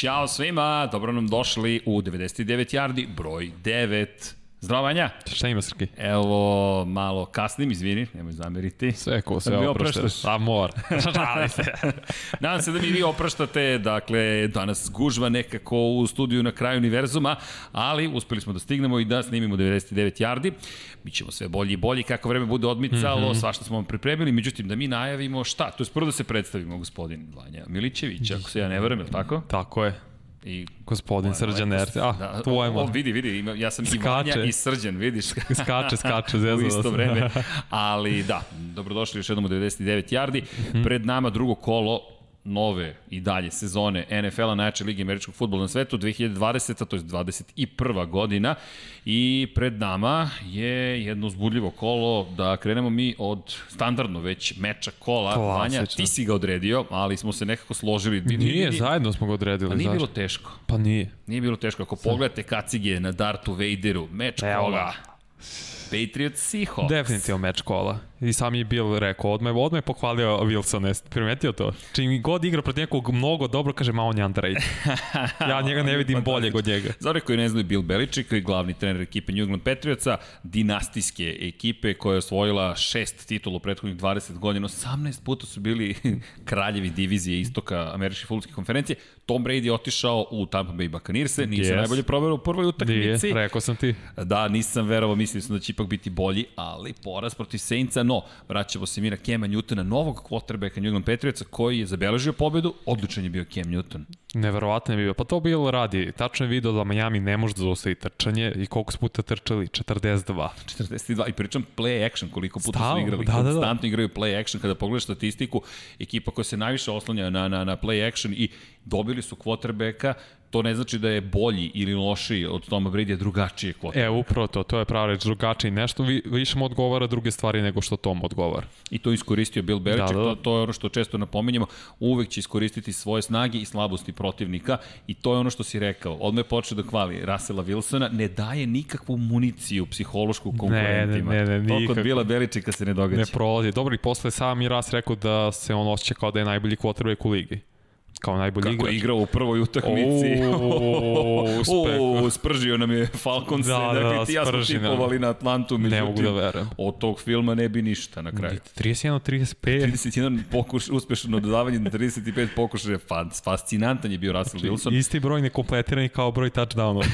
Ćao svima, dobro nam došli u 99 yardi, broj 9. Zdravo, Vanja. Šta ima, Srki? Evo, malo kasnim, izvini, nemoj zameriti. Sve ko, sve opraštaš. A mor. Se. Nadam se da mi vi opraštate, dakle, danas gužva nekako u studiju na kraju univerzuma, ali uspeli smo da stignemo i da snimimo 99 yardi. Mi ćemo sve bolji i bolji kako vreme bude odmicalo, mm -hmm. svašta smo vam pripremili, međutim da mi najavimo šta, to je prvo da se predstavimo gospodin Vanja Milićević, ako se ja ne verujem, je tako? Tako je. I Gospodin Srđan Erce. A, da, tvoj moj. Vidi, vidi, ima, ja sam skače. i Vanja i Srđan, vidiš. skače, skače, zezno. u isto vreme. Ali da, dobrodošli još jednom u 99 yardi. Mm -hmm. Pred nama drugo kolo nove i dalje sezone NFL-a najjače lige američkog futbola na svetu 2020. to je 21. godina i pred nama je jedno uzbudljivo kolo da krenemo mi od standardno već meča kola Klasično. Vanja, ti si ga odredio, ali smo se nekako složili. Vidi, nije, vidi, zajedno smo ga odredili. Pa nije zašto? bilo teško. Pa nije. Nije bilo teško. Ako pogledate kacige na Dartu Vaderu, meč Evo kola. Patriots Seahawks. Definitivno meč kola. I sam je Bill rekao, odmah, odmah je pohvalio Wilson, jeste primetio to? Čim god igra protiv nekog mnogo dobro, kaže, ma on je underrated. Ja njega ne vidim bolje od njega. Za one koji ne znaju, Bill Belichick, koji je glavni trener ekipe New England Patriotsa, dinastijske ekipe koja je osvojila šest titula u prethodnih 20 godina, 18 puta su bili kraljevi divizije istoka američke futbolske konferencije. Tom Brady je otišao u Tampa Bay Buccaneers, nije yes. najbolje probao u prvoj utakmici. Nije, rekao sam ti. Da, nisam verovao, mislio sam da će ipak biti bolji, ali poraz protiv Saintsa no, vraćamo se mi na Kema Newtona, novog quarterbacka New England Patriotsa, koji je zabeležio pobedu, odličan je bio Cam Newton. Neverovatno je bio, pa to bilo radi. Tačno je video da Miami ne može da zaustavi trčanje i koliko su puta trčali? 42. 42 i pričam play action, koliko puta Stav, su igrali. Da, da, da. Konstantno igraju play action, kada pogledaš statistiku, ekipa koja se najviše oslanja na, na, na play action i dobili su quarterbacka to ne znači da je bolji ili lošiji od Toma Brady, drugačiji kvota. E, upravo to, to je pravo reč, drugačiji. Nešto vi, više mu odgovara druge stvari nego što Tom odgovara. I to iskoristio Bill Belichick, da, da. To, to je ono što često napominjemo, uvek će iskoristiti svoje snage i slabosti protivnika i to je ono što si rekao. Odmah je počeo da hvali Rasela Wilsona, ne daje nikakvu municiju psihološku konkurentima. Ne, ne, ne, ne To kod Bila Beličika se ne događa. Ne prolazi. Dobro, i posle sam i Ras rekao da se on osjeća kao da je najbolji quarterback u ligi kao najbolji Kako igrač. Kako je igrao u prvoj utakmici. O, spržio nam je Falcons. Da, da, dakle, ti ja smo tipovali na Atlantu. Međutim, ne mogu da verujem. Od tog filma ne bi ništa na kraju. 31 35. 31 pokuš, uspešno dodavanje na 35 pokušaja. Fascinantan je bio Russell znači, Wilson. Isti broj nekompletirani kao broj touchdownova.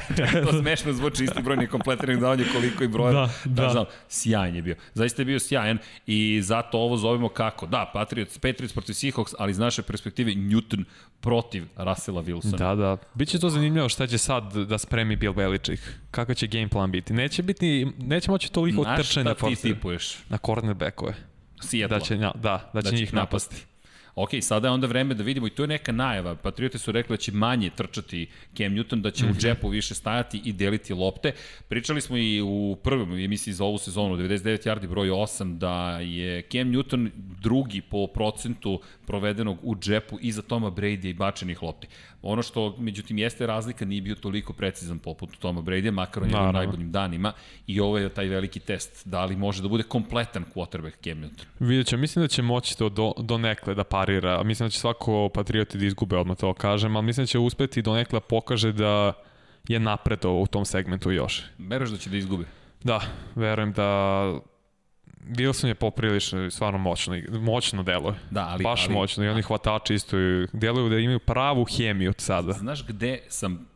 to smešno zvuči isti broj nekompletiranih dodavanja koliko i broja da, da. Sjajan je bio. Zaista je bio sjajan i zato ovo zovemo kako. Da, Patriots, Patriots protiv Seahawks, ali iz naše perspektive Newton protiv Russella Wilsona. Da, da. Biće to zanimljivo šta će sad da spremi Bill Belichick. Kakav će game plan biti. Neće biti, neće moći toliko trčanja. Na šta ti tipuješ? Na cornerbackove. Seattle. Da će, da, da, da će da njih napasti. napasti. Ok, sada je onda vreme da vidimo i to je neka najava. Patriote su rekli da će manje trčati Cam Newton, da će mm -hmm. u mhm. džepu više stajati i deliti lopte. Pričali smo i u prvom emisiji za ovu sezonu, 99 yardi broj 8, da je Cam Newton drugi po procentu provedenog u džepu iza Toma Brady i bačenih lopti. Ono što, međutim, jeste razlika, nije bio toliko precizan poput Toma Brady, makar on je u najboljim danima i ovo je taj veliki test, da li može da bude kompletan quarterback Cam Newton. Vidjet ću, mislim da će moći to do, do nekle da parira, mislim da će svako Patrioti da izgube, odmah to kažem, ali mislim da će uspeti do nekle da pokaže da je napredo u tom segmentu još. Veruješ da će da izgube? Da, verujem da Wilson je poprilično stvarno moćno, moćno deluje. Da, ali, Baš ali, moćno i oni hvatači isto deluju da imaju pravu hemiju od sada. Znaš gde sam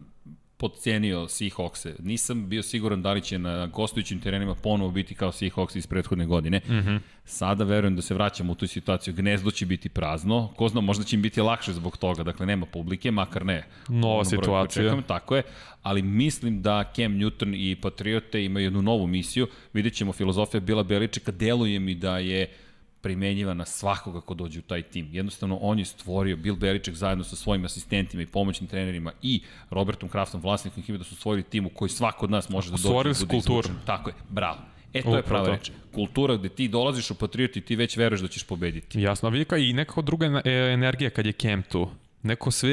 podcijenio Seahawkse. Nisam bio siguran da li će na gostujućim terenima ponovo biti kao Seahawks iz prethodne godine. Mm -hmm. Sada verujem da se vraćamo u tu situaciju. Gnezdo će biti prazno. Ko zna, možda će im biti lakše zbog toga. Dakle, nema publike, makar ne. Nova situacija. Čekam, tako je. Ali mislim da Cam Newton i Patriote imaju jednu novu misiju. Vidjet ćemo filozofija Bila Beličeka. Deluje mi da je primenjiva na svakoga ko dođe u taj tim. Jednostavno, on je stvorio, Bill Belichick zajedno sa svojim asistentima i pomoćnim trenerima i Robertom Kraftom, vlasnikom ekipe, da su stvorili tim u koji svako od nas može da dođe. Stvorili su kulturu. Tako je, bravo. E, to je prava reč. Kultura gde ti dolaziš u Patrioti i ti već veruješ da ćeš pobediti. Jasno, vidi i nekako druga e, energija kad je Cam tu Neko sve,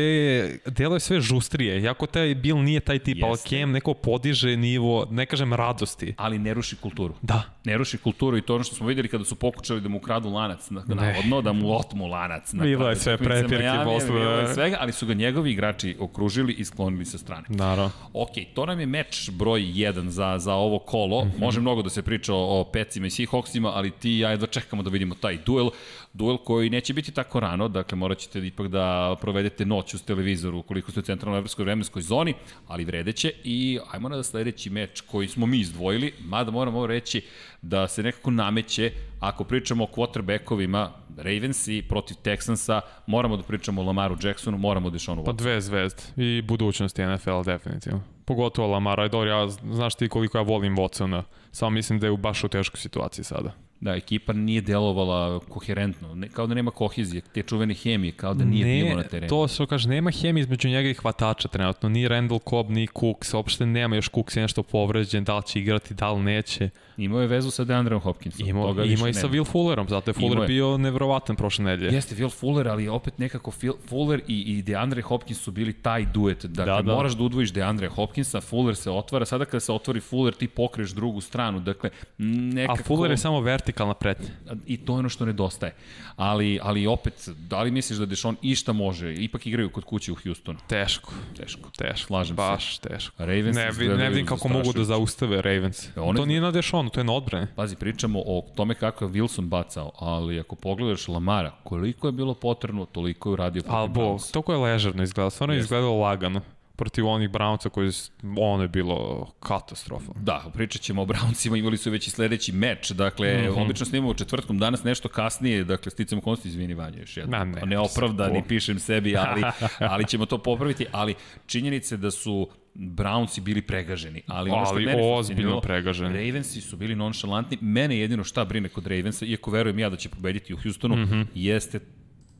delo je sve žustrije. Jako taj Bill nije taj tip, ali Jeste. Cam neko podiže nivo, ne kažem radosti. Ali ne ruši kulturu. Da. Ne ruši kulturu i to ono što smo videli kada su pokušali da mu kradu lanac, na, navodno, da mu otmu lanac. Na Bilo je sve prepirki Miami, posle. Bilo je svega, ali su ga njegovi igrači okružili i sklonili sa strane. Naravno. Ok, to nam je meč broj 1 za, za ovo kolo. Mm -hmm. Može mnogo da se priča o, o Pecima i Seahawksima, ali ti i ja jedva čekamo da vidimo taj duel. Duel koji neće biti tako rano, dakle morat ćete ipak da provedete noć uz televizoru ukoliko ste u centralnoj evropskoj vremenskoj zoni, ali vredeće. I ajmo na sledeći meč koji smo mi izdvojili, mada moramo reći da se nekako nameće, ako pričamo o quarterbackovima, Ravensi protiv Texansa, moramo da pričamo o Lamaru Jacksonu, moramo o Dešonu Pa dve zvezde i budućnosti NFL definitivno. Pogotovo Lamara, dobro, ja, znaš ti koliko ja volim Watsona, samo mislim da je u baš u teškoj situaciji sada. Da, ekipa nije delovala koherentno, ne, kao da nema kohezije, te čuvene hemije, kao da nije bilo na terenu. to što kaže, nema hemije između njega i hvatača trenutno, ni Randall Cobb, ni Cooks, uopšte nema još Cooks je nešto povređen, da li će igrati, da li neće. Imao je vezu sa DeAndreom Hopkinsom. Imao, toga imao i sa. Will Fullerom, zato je Fuller je. bio nevrovatan prošle nedelje. Jeste Will Fuller, ali opet nekako Phil, Fuller i, i DeAndre Hopkins su bili taj duet. Dakle, Da, da, moraš da udvojiš DeAndre Hopkinsa, Fuller se otvara, sada kada se otvori Fuller ti pokreš drugu stranu. Dakle, nekako... A Fuller je samo vertikalna pretnja. i to je ono što nedostaje. Ali, ali opet, da li misliš da Dešon išta može? Ipak igraju kod kuće u Houstonu. Teško, Teško. teško. Slažem se. baš teško. Ravens ne, ne vidim kako mogu da zaustave Ravens. E, oni- To nije na Dešonu, to je na odbrane. Pazi, pričamo o tome kako je Wilson bacao, ali ako pogledaš Lamara, koliko je bilo potrebno, toliko je uradio protiv Ali bo, Brownsa. toliko je ležerno izgledalo, stvarno je izgledalo lagano. Protiv onih Brownca koji, ono je bilo katastrofa. Da, pričat ćemo o Browncima, imali su već i sledeći meč, dakle, mm. -hmm. obično snimamo četvrtkom, danas nešto kasnije, dakle, sticam konsti, izvini Vanja još jedno. Ma ne, Pa Neopravdani, po- pišem sebi, ali, ali ćemo to popraviti, ali činjenice da su Brownci bili pregaženi, ali ono što Ali mene ozbiljno pregaženi. Ravensi su bili nonšalantni. Mene jedino šta brine kod Ravensa, iako verujem ja da će pobediti u Houstonu, mm -hmm. jeste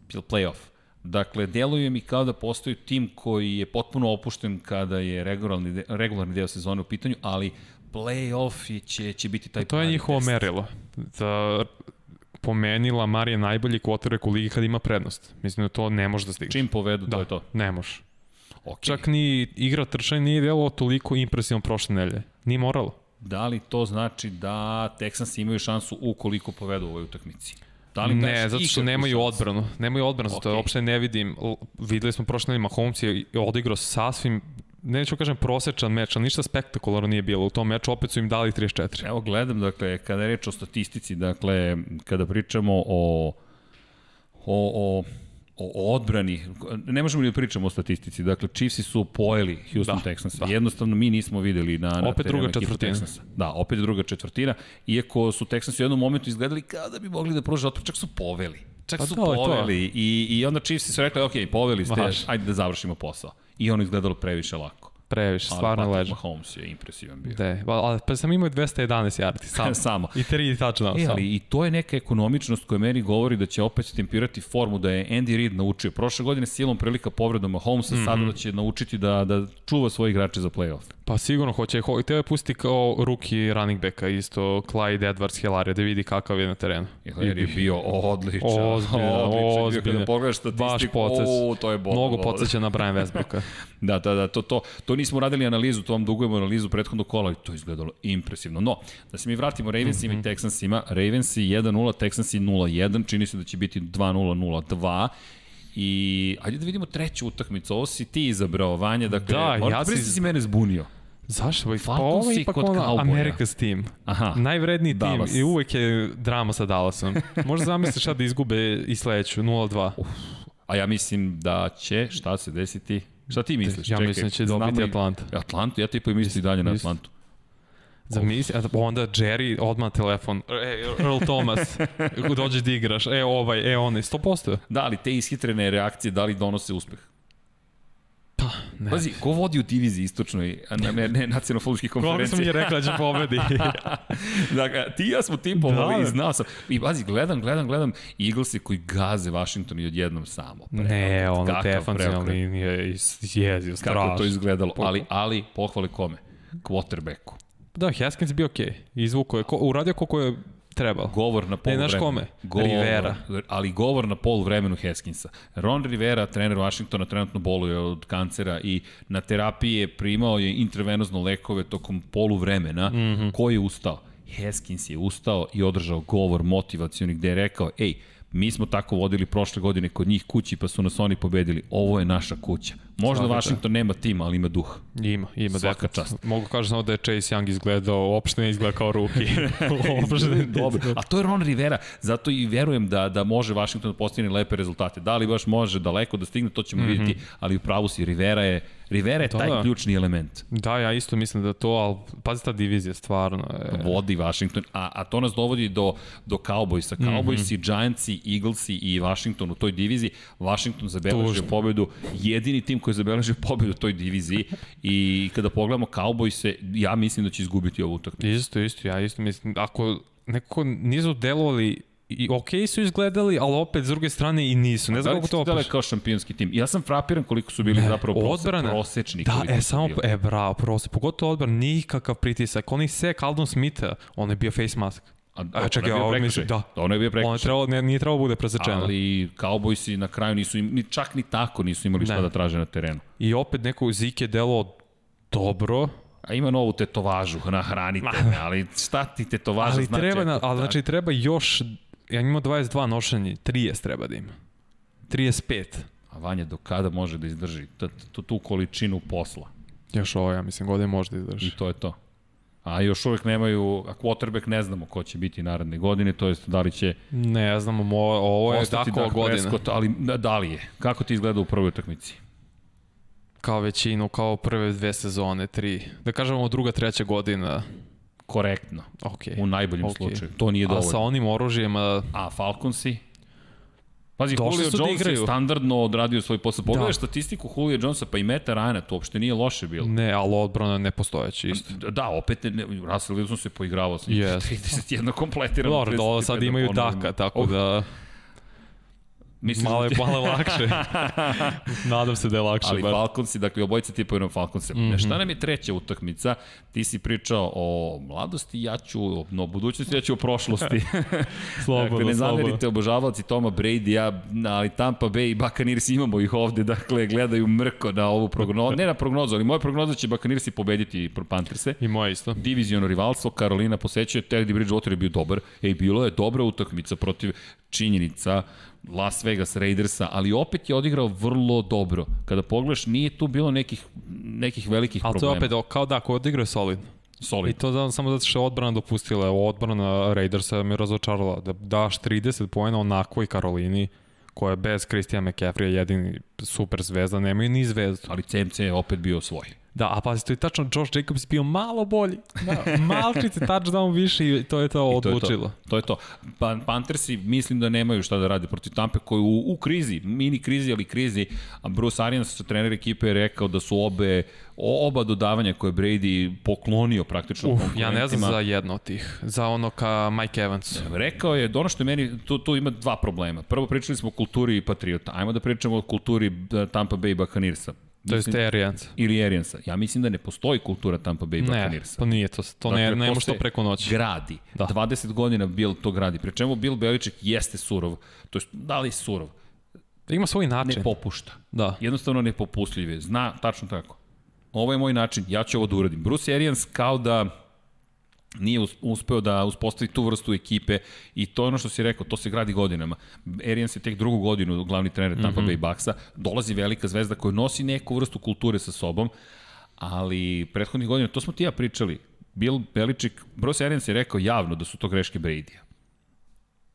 playoff. Dakle, deluje mi kao da postoji tim koji je potpuno opušten kada je regularni, de, regularni deo sezone u pitanju, ali playoff će, će biti taj To je njihovo test. merilo. Da po meni Lamar je najbolji quarterback u ligi kad ima prednost. Mislim da to ne može da stigne. Čim povedu, da, to je to. ne može. Okay. Čak ni igra trčanja nije delo toliko impresivno prošle nedelje. Nije moralo. Da li to znači da Texans imaju šansu ukoliko povedu u ovoj utakmici? Da li Ne, zato što nemaju odbranu. Nemaju odbranu, zato Okej. okay. uopšte ne vidim. Videli smo prošle nedelje Mahomes je odigrao sasvim neću kažem prosečan meč, ali ništa spektakularno nije bilo. U tom meču opet su im dali 34. Evo gledam, dakle, kada je reč o statistici, dakle, kada pričamo o, o, o o, o odbrani, ne možemo ni da pričamo o statistici, dakle Chiefsi su pojeli Houston Da, Texans, da. jednostavno mi nismo videli na, na Opet druga četvrtina. Texansa. Da, opet druga četvrtina, iako su Texansi u jednom momentu izgledali kao da bi mogli da pruže otpor, čak su poveli. Čak Pa su to poveli i, i onda Chiefsi su rekli, ok, poveli ste, Baš. ajde da završimo posao. I ono izgledalo previše lako. Previše, Ali stvarno Patrick leže. Mahomes je impresivan bio. De, ali pa sam imao 211 yardi, sam. Samo. I 3 touchdowna. E, sam. ali i to je neka ekonomičnost koja meni govori da će opet tempirati formu da je Andy Reid naučio. Prošle godine silom prilika povredom Mahomesa, mm -hmm. sada da će naučiti da, da čuva svoje igrače za playoff. Pa sigurno hoće, ho, teo je pustiti kao ruki running backa, isto Clyde Edwards Hilaria, da vidi kakav je na terenu. Jer je bio odličan. Ozbiljno, odličan. ozbiljno. Kada pogledaš statistiku, o, to je bolno. Mnogo podsjeća na Brian Westbrooka. Da, da, da, to, to, to nismo radili analizu, to vam dugujemo analizu prethodnog kola i to je izgledalo impresivno. No, da se mi vratimo Ravensima mm -hmm. i Texansima, Ravensi 1-0, Texansi 0-1, čini se da će biti 2-0-0-2. I ajde da vidimo treću utakmicu. Ovo si ti izabrao, Vanja. Dakle, Da, ja si- da si mene zbunio. Zašto? Pa Falconsi ovo je ipak kod ono Cowboya. America's team. Aha. Najvredniji Dallas. tim i uvek je drama sa Dallasom. Možda zamisliš sad da izgube i sledeću, 0-2. A ja mislim da će, šta se desiti? Šta ti misliš? Ja mislim da će dobiti i- Atlanta. Atlantu, ja tipa i mislim i dalje na. Atlantu. Zamisli, a onda Jerry odmah telefon, e, Earl Thomas, dođeš da igraš, e ovaj, e onaj, 100%. Da, ali te ishitrene reakcije da li donose uspeh? Ne. Pazi, ko vodi u diviziji istočnoj, a ne, ne, ne nacionalno-futbolskih Koliko sam konferencija? mi rekla da će pobedi? dakle, ti i ja smo tipovali Da. i znao sam. I pazi, gledam, gledam, gledam Eaglesi koji gaze Washington i odjednom samo. ne, ono, defensivna preokret. linija je jezio, Kako strašno. je to izgledalo, ali, ali pohvale kome? Quarterbacku. Da, Haskins je bio okej. Okay. Izvuko je, ko, uradio koliko je Trebalo. Govor na polu znaš vremenu. kome? Govor, Rivera. Ali govor na polu vremenu Heskinsa. Ron Rivera, trener Washingtona, trenutno boluje od kancera i na terapiji je primao je intravenozno lekove tokom polu vremena. Mm. -hmm. Ko je ustao? Heskins je ustao i održao govor motivacioni gde je rekao, ej, mi smo tako vodili prošle godine kod njih kući pa su nas oni pobedili. Ovo je naša kuća. Možda Svaka Washington nema tima, ali ima duh. Ima, ima Svaka definitivno. čast. Mogu kažem samo da je Chase Young izgledao, uopšte ne izgleda kao ruki. uopšte Dobro. A to je Ron Rivera, zato i verujem da da može Washington da postigne lepe rezultate. Da li baš može daleko da stigne, to ćemo mm -hmm. vidjeti, ali u pravu si Rivera je Rivera je Da, taj da. ključni element. Da, ja isto mislim da to, ali pazi ta divizija stvarno je... Vodi Washington, a, a to nas dovodi do, do Cowboysa. Mhm. Cowboysi, mm -hmm. Giantsi, Eaglesi i Washington u toj diviziji. Washington zabeležio pobedu, jedini tim koji je zabeležio pobedu u toj diviziji i kada pogledamo Cowboyse, ja mislim da će izgubiti ovu utakmicu. Isto, isto, ja isto mislim, ako nekako nisu delovali i okej okay su izgledali, ali opet s druge strane i nisu. Ne Da znam li kako to se dele opiš. kao šampionski tim? Ja sam frapiran koliko su bili ne, zapravo Odbrana. prosečni. Da, e, samo, e, bravo, prosto. Pogotovo odbran, nikakav pritisak. Oni sek Aldon Smitha, on je bio face mask. A, A, čekaj, ono je ovo prekršaj. mislim, da. Ono je bio On je prekršaj. trebalo, ne, nije trebalo bude presečeno. Ali Cowboysi na kraju nisu im, ni čak ni tako nisu imali šta Ne. da traže na terenu. I opet neko Zike delo dobro, A ima novu tetovažu, nahranite me, ali šta ti tetovaža ali znači? treba, na, ali tak- znači treba još, ja ima 22 nošenje, 30 treba da ima. 35. A Vanja, do kada može da izdrži t, t, tu količinu posla? Još ovo, ja mislim, godine može da I izdrži. to je to. A još uvek nemaju, a quarterback ne znamo ko će biti naredne godine, to jest da li će Ne znamo, mo, ovo je ostati Dakova Dak godina. Prescott, ali da, da li je? Kako ti izgleda u prvoj utakmici? Kao većinu, kao prve dve sezone, tri. Da kažemo druga, treća godina. Korektno, Ok. u najboljem Ok. slučaju. To nije A dovoljno. sa onim oružjima, A Falconsi? Pazi, Došli Julio da Jones je igraju. standardno odradio svoj posao. Pogledaj Da. statistiku Julio Jonesa, pa i Meta Ryana, to uopšte nije loše bilo. ne, ali odbrana nepostojeći isto. Da, opet, ne, Russell Wilson se poigravao sa njim. Yes. 31 kompletirano. Dobro, da sad 35 imaju. Daka, tako Oh, da Mislim malo je, malo je lakše. Nadam se da je lakše. Ali bar. Falconsi, dakle, obojica tipaju na Falconse. Mm. -hmm. Šta nam je treća utakmica? Ti si pričao o mladosti, ja ću, no, budućnosti, ja ću o prošlosti. Slobodno, dakle, ne zamerite obožavalci Toma Brady, ja, ali Tampa Bay i Buccaneers imamo ih ovde, dakle, gledaju mrko na ovu prognozu, ne na prognozu, ali moja prognoza će Buccaneersi pobediti Pantherse. I moje isto. diviziono rivalstvo, Karolina posećuje, Teddy Bridgewater je bio dobar, ej, bilo je dobra utakmica protiv činjenica Las Vegas Raidersa, ali opet je odigrao vrlo dobro. Kada pogledaš, nije tu bilo nekih, nekih velikih Ali to problema. je opet kao da, ako odigrao solidno. I Solid. to da, samo zato što je odbrana dopustila. Evo, odbrana Raidersa me razočarala. Da daš 30 poena onako i Karolini, koja je bez Christian McCaffrey jedini super zvezda, nemaju ni zvezdu. Ali CMC je opet bio svoj. Da, a pazi, to je tačno, Josh Jacobs bio malo bolji. Da, malčice touchdown više i to je to I to je odlučilo. to. To je to. Pa, Panthersi mislim da nemaju šta da radi protiv Tampe koji u, u krizi, mini krizi, ali krizi. Bruce Arians, trener ekipe, je rekao da su obe, oba dodavanja koje je Brady poklonio praktično Uf, ja ne znam za jedno od tih. Za ono ka Mike Evans. Rekao je, da ono što je meni, tu, tu ima dva problema. Prvo pričali smo o kulturi Patriota, ajmo da pričamo o kulturi eh, Tampa Bay Buccaneersa. To je Mislim- Arians. Ili Ariansa. Ja mislim da ne postoji kultura Tampa Bay Ne, Buccaneersa. to nije to. To ne, Dakle, ne to može to preko noći. Gradi. Da. 20 godina Bill to gradi. Pri čemu Bill Belichick jeste surov. To je, da li je surov? Ima svoj način. Ne popušta. Da. Jednostavno nepopustljiv je. Zna tačno tako. Ovo je moj način, ja ću ovo da uradim. Bruce Arians kao da nije us- uspeo da uspostavi tu vrstu ekipe i to je ono što si rekao, to se gradi godinama. Arians je tek drugu godinu glavni trener Tampa mm -hmm. Bay Bucksa, dolazi velika zvezda koja nosi neku vrstu kulture sa sobom, ali prethodnih godina, to smo ti ja pričali, Bill Belichick, Bruce Arians je rekao javno da su to greške Brady-a.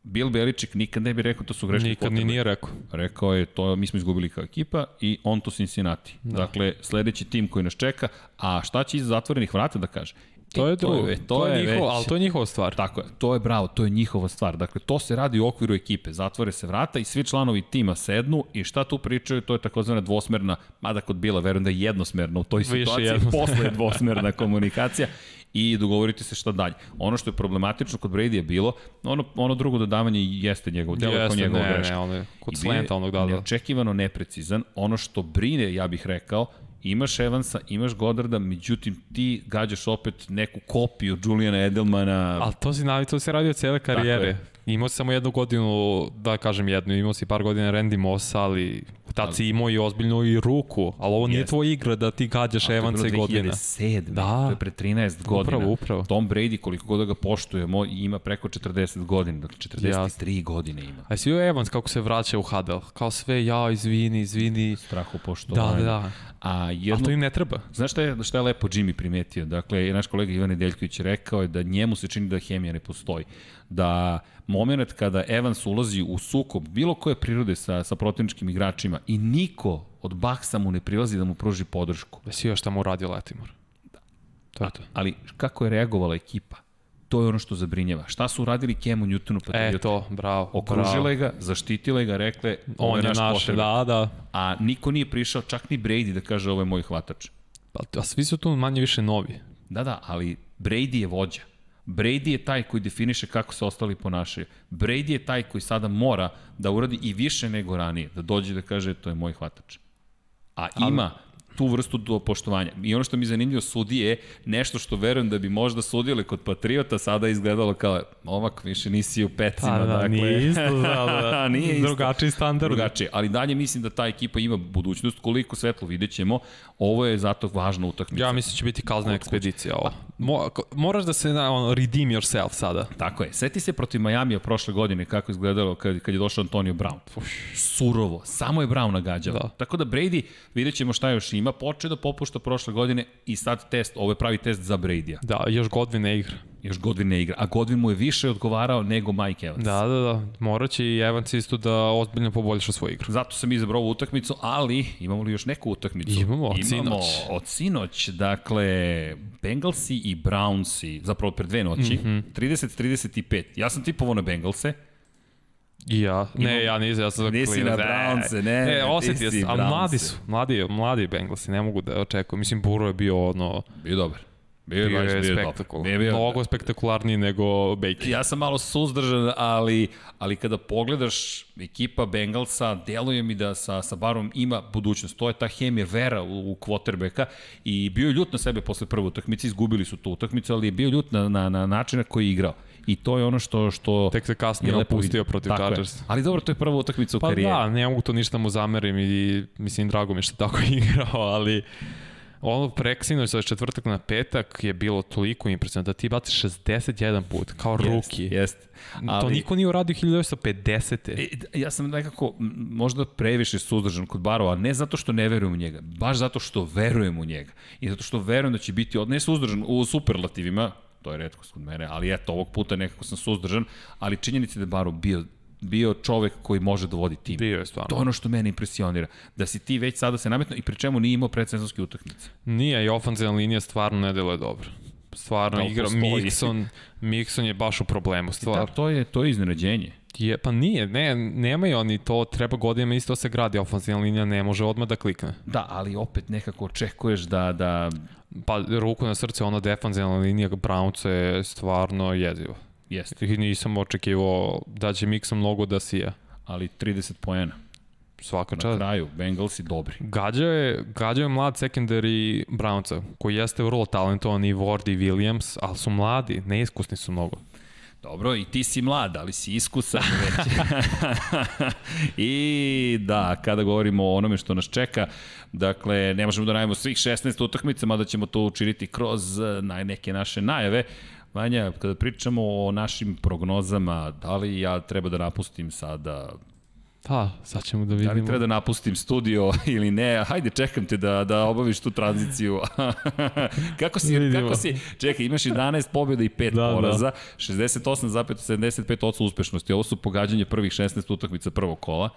Bill Belichick nikad ne bi rekao da su greške Nikad ni nije rekao. Rekao je, to mi smo izgubili kao ekipa i on to Cincinnati. Da. Dakle, sledeći tim koji nas čeka, a šta će iza zatvorenih vrata da kaže? To E, je drugo. To je, to je, njihovo, već- ali to je njihova stvar. Tako je, to je bravo, to je njihova stvar. Dakle, to se radi u okviru ekipe. Zatvore se vrata i svi članovi tima sednu i šta tu pričaju, to je takozvana dvosmerna, mada kod Bila, verujem da je jednosmerna u toj Više situaciji, jednosmerna. posle je dvosmerna komunikacija i dogovorite se šta dalje. Ono što je problematično kod Brady je bilo, ono, ono drugo dodavanje jeste njegov, delo je kao Jeste, njegov ne, greška. ne, ono je kod je slenta onog da, da. Neočekivano neprecizan. Ono što brine, ja bih rekao, imaš Evansa, imaš Godarda, međutim ti gađaš opet neku kopiju Julijana Edelmana. Ali to si navi, to se radi od cele karijere. Imao si samo jednu godinu, da kažem jednu, imao si par godina Randy Mossa, ali tad si imao i ozbiljnu i ruku, ali ovo nije Jest. tvoja igra da ti gađaš Evansa i godina. 2007. Da. To je pre 13 godina. Upravo, upravo. Tom Brady, koliko god da ga poštujemo, ima preko 40 godina, dakle 43 godine ima. A si joj Evans kako se vraća u Hadel? Kao sve, ja, izvini, izvini. Strahu Da, poštovanja. da, da. A jedno, Ali to im ne treba. Znaš šta je, šta je lepo Jimmy primetio? Dakle, naš kolega Ivan Nedeljković rekao je da njemu se čini da hemija ne postoji. Da moment kada Evans ulazi u sukob bilo koje prirode sa, sa protivničkim igračima i niko od Baksa mu ne prilazi da mu pruži podršku. Da si još šta mu uradio Letimor. To je to. Ali kako je reagovala ekipa? To je ono što zabrinjava. Šta su uradili Kemu Newtonu pa E, to, bravo. Okružile bravo. ga, zaštitile ga, rekle, On je naš, naš, da, da. A niko nije prišao, čak ni Brady da kaže ovo je moj hvatač. Pa, a svi su tu manje više novi. Da, da, ali Brady je vođa. Brady je taj koji definiše kako se ostali ponašaju. Brady je taj koji sada mora da uradi i više nego ranije, da dođe da kaže to je moj hvatač. A ima tu vrstu do poštovanja. I ono što mi je zanimljivo sudije je nešto što verujem da bi možda sudile kod Patriota sada izgledalo kao momak više nisi u pecima. Pa, da, dakle, nije isto, da, da. nije isto. Drugačiji standard. Drugačije, ali dalje mislim da ta ekipa ima budućnost, koliko svetlo vidjet ćemo. Ovo je zato važna utakmica. Ja mislim da će biti kazna ekspedicija ovo. Mo, moraš da se na, on, redeem yourself sada. Tako je. Seti se protiv Majamija prošle godine kako izgledalo kad, kad je došao Antonio Brown. Surovo. Samo je Brown nagađao. Da. Tako da Brady, vidjet ćemo šta još ima, počeo da popušta prošle godine i sad test, ovo je pravi test za Brady-a. Da, još Godwin ne igra. Još Godwin ne igra. A Godwin mu je više odgovarao nego Mike Evans. Da, da, da. Morat će i Evans isto da ozbiljno poboljša svoju igru. Zato sam izabrao ovu utakmicu, ali imamo li još neku utakmicu? Imamo, od Imamo sinoć. od sinoć. Dakle, Bengalsi i Brownsi, zapravo pre dve noći, mm. -hmm. 30-35. Ja sam tipovao na Bengalse, I ja. Ne, ja nisam, ja sam za Nisi na Brownse, ne, Ne, osetio sam, ali mladi su, mladi, mladi Bengalsi, ne mogu da očekuju. Mislim, Buro je bio ono, bio dobar. Bio, bio je spektakul. Bio, bio, Mnogo spektakularniji nego Baker. Ja sam malo suzdržan, ali, ali kada pogledaš ekipa Bengalsa, deluje mi da sa, sa Barom ima budućnost. To je ta hemija vera u, u quarterbacka i bio je ljut na sebe posle prve utakmice, izgubili su tu utakmicu, ali je bio ljut na, na, na način na koji je igrao. I to je ono što... što Tek se kasnije opustio protiv. Chargers. Ali dobro, to je prva utakmica u Pa karijeri. da, ne mogu to ništa mu zamerim i mislim drago mi što tako igrao, ali ono preksinoć sa četvrtak na petak je bilo toliko impresivno da ti baciš 61 put kao ruki. Jest, jest. To niko nije uradio 1950. E, ja sam nekako možda previše suzdržan kod Barova, ne zato što ne verujem u njega, baš zato što verujem u njega. I zato što verujem da će biti, od, ne suzdržan u superlativima, to je redkost kod mene, ali eto, ovog puta nekako sam suzdržan, ali činjenica da je Barov bio bio čovek koji može da vodi tim. Bio je stvarno. To je ono što mene impresionira. Da si ti već sada se nametno i pri čemu nije imao predsezonske utakmice. Nije, i ofenzivna linija stvarno ne deluje dobro. Stvarno Da, igra. Mixon, Mixon je baš u problemu. Da, Stvar, to je, to je iznenađenje. Je, pa nije, ne, nemaju oni to, treba godinama isto se gradi, ofenzivna linija ne može odmah da klikne. Da, ali opet nekako očekuješ da, da Pa ruku na srce, ona defanzivna linija Brownca je stvarno jeziva. jeste, I nisam očekivao da će Mixon mnogo da sija. ali 30 poena. Svaka Na čast. kraju, Bengalsi dobri. Gađao je, gađao je mlad secondary Brownca, koji jeste vrlo talentovan i Ward i Williams, ali su mladi, neiskusni su mnogo. Dobro, i ti si mlad, ali si iskusan već. I da, kada govorimo o onome što nas čeka, dakle, ne možemo da najemo svih 16 utakmica, mada ćemo to učiniti kroz eh, na neke naše najave. Vanja, kada pričamo o našim prognozama, da li ja treba da napustim sada Pa, sad ćemo da Da li vidimo. treba da napustim studio ili ne? Hajde, čekam te da, da obaviš tu tranziciju. kako, si, Vidimo. kako si, čekaj, imaš 11 pobjeda i 5 Da, da. poraza, 68,75% uspešnosti. Ovo su pogađanje prvih 16 utakmica prvog kola.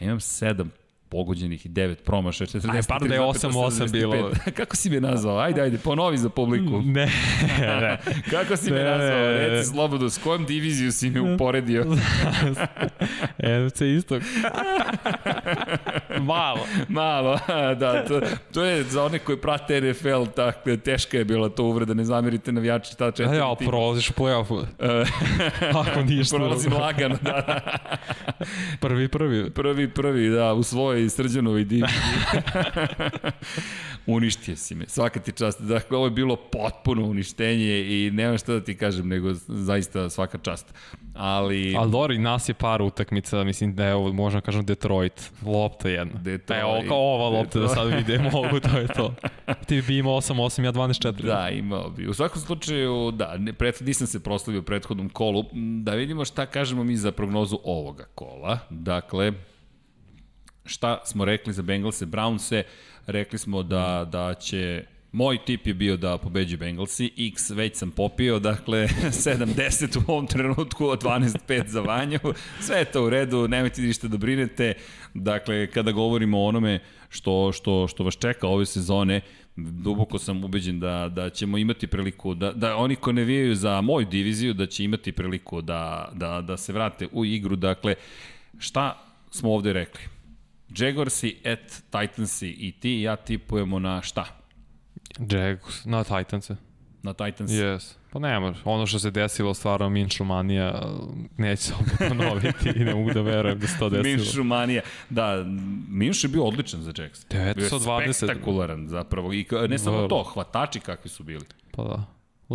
Ja imam 7 pogođenih i 9 promašaja. 43,75. Aj, par da je 8-8 bilo. Kako si me nazvao? Ajde, ajde, ponovi za publiku. Ne, ne. Kako si me Ne, nazvao? ne. Reci slobodno, s kojom diviziju si me uporedio? NFC istok. Malo. Malo, da, to, to je za one koji prate NFL, tako, teška je bila to uvreda, ne zamerite navijači ta četiri Ja, prolaziš u play-offu. E, Ako ništa Prolazim lagano, da, da. Prvi, prvi. Prvi, prvi, da, u svojoj ovaj srđanovoj diviziji. Uništio si me, svaka ti čast. Dakle, ovo je bilo potpuno uništenje i nema šta da ti kažem, nego zaista svaka čast. Ali... Ali Dori, nas je par utakmica, mislim da je ovo, možemo kažem Detroit, lopta jedna. Detroit. Evo, kao ova lopta Detroit. da sad vidimo, mogu, to je to. Ti bi imao 8-8, ja 12-4. Da, imao bi. U svakom slučaju, da, ne, pred, nisam se proslavio u prethodnom kolu. Da vidimo šta kažemo mi za prognozu ovoga kola. Dakle, šta smo rekli za Bengalse, Brownse, rekli smo da, da će Moj tip je bio da pobeđu Bengalsi, X već sam popio, dakle 7-10 u ovom trenutku, 12-5 za Vanju, sve je to u redu, nemojte ništa da brinete, dakle kada govorimo o onome što, što, što vas čeka ove sezone, duboko sam ubeđen da, da ćemo imati priliku, da, da oni ko ne vijaju za moju diviziju, da će imati priliku da, da, da se vrate u igru, dakle šta smo ovde rekli? Jaguarsi at Titansi i ti i ja tipujemo na šta? Jaguars, na Titanse. Na Titans? Yes. Pa nema, ono što se desilo stvarno Minšu manija neće se opet ponoviti i ne mogu da verujem da se to desilo. Minšu manija, da, Minšu je bio odličan za Jacks. 9 od 20. Spektakularan zapravo i ne samo to, hvatači kakvi su bili. Pa da.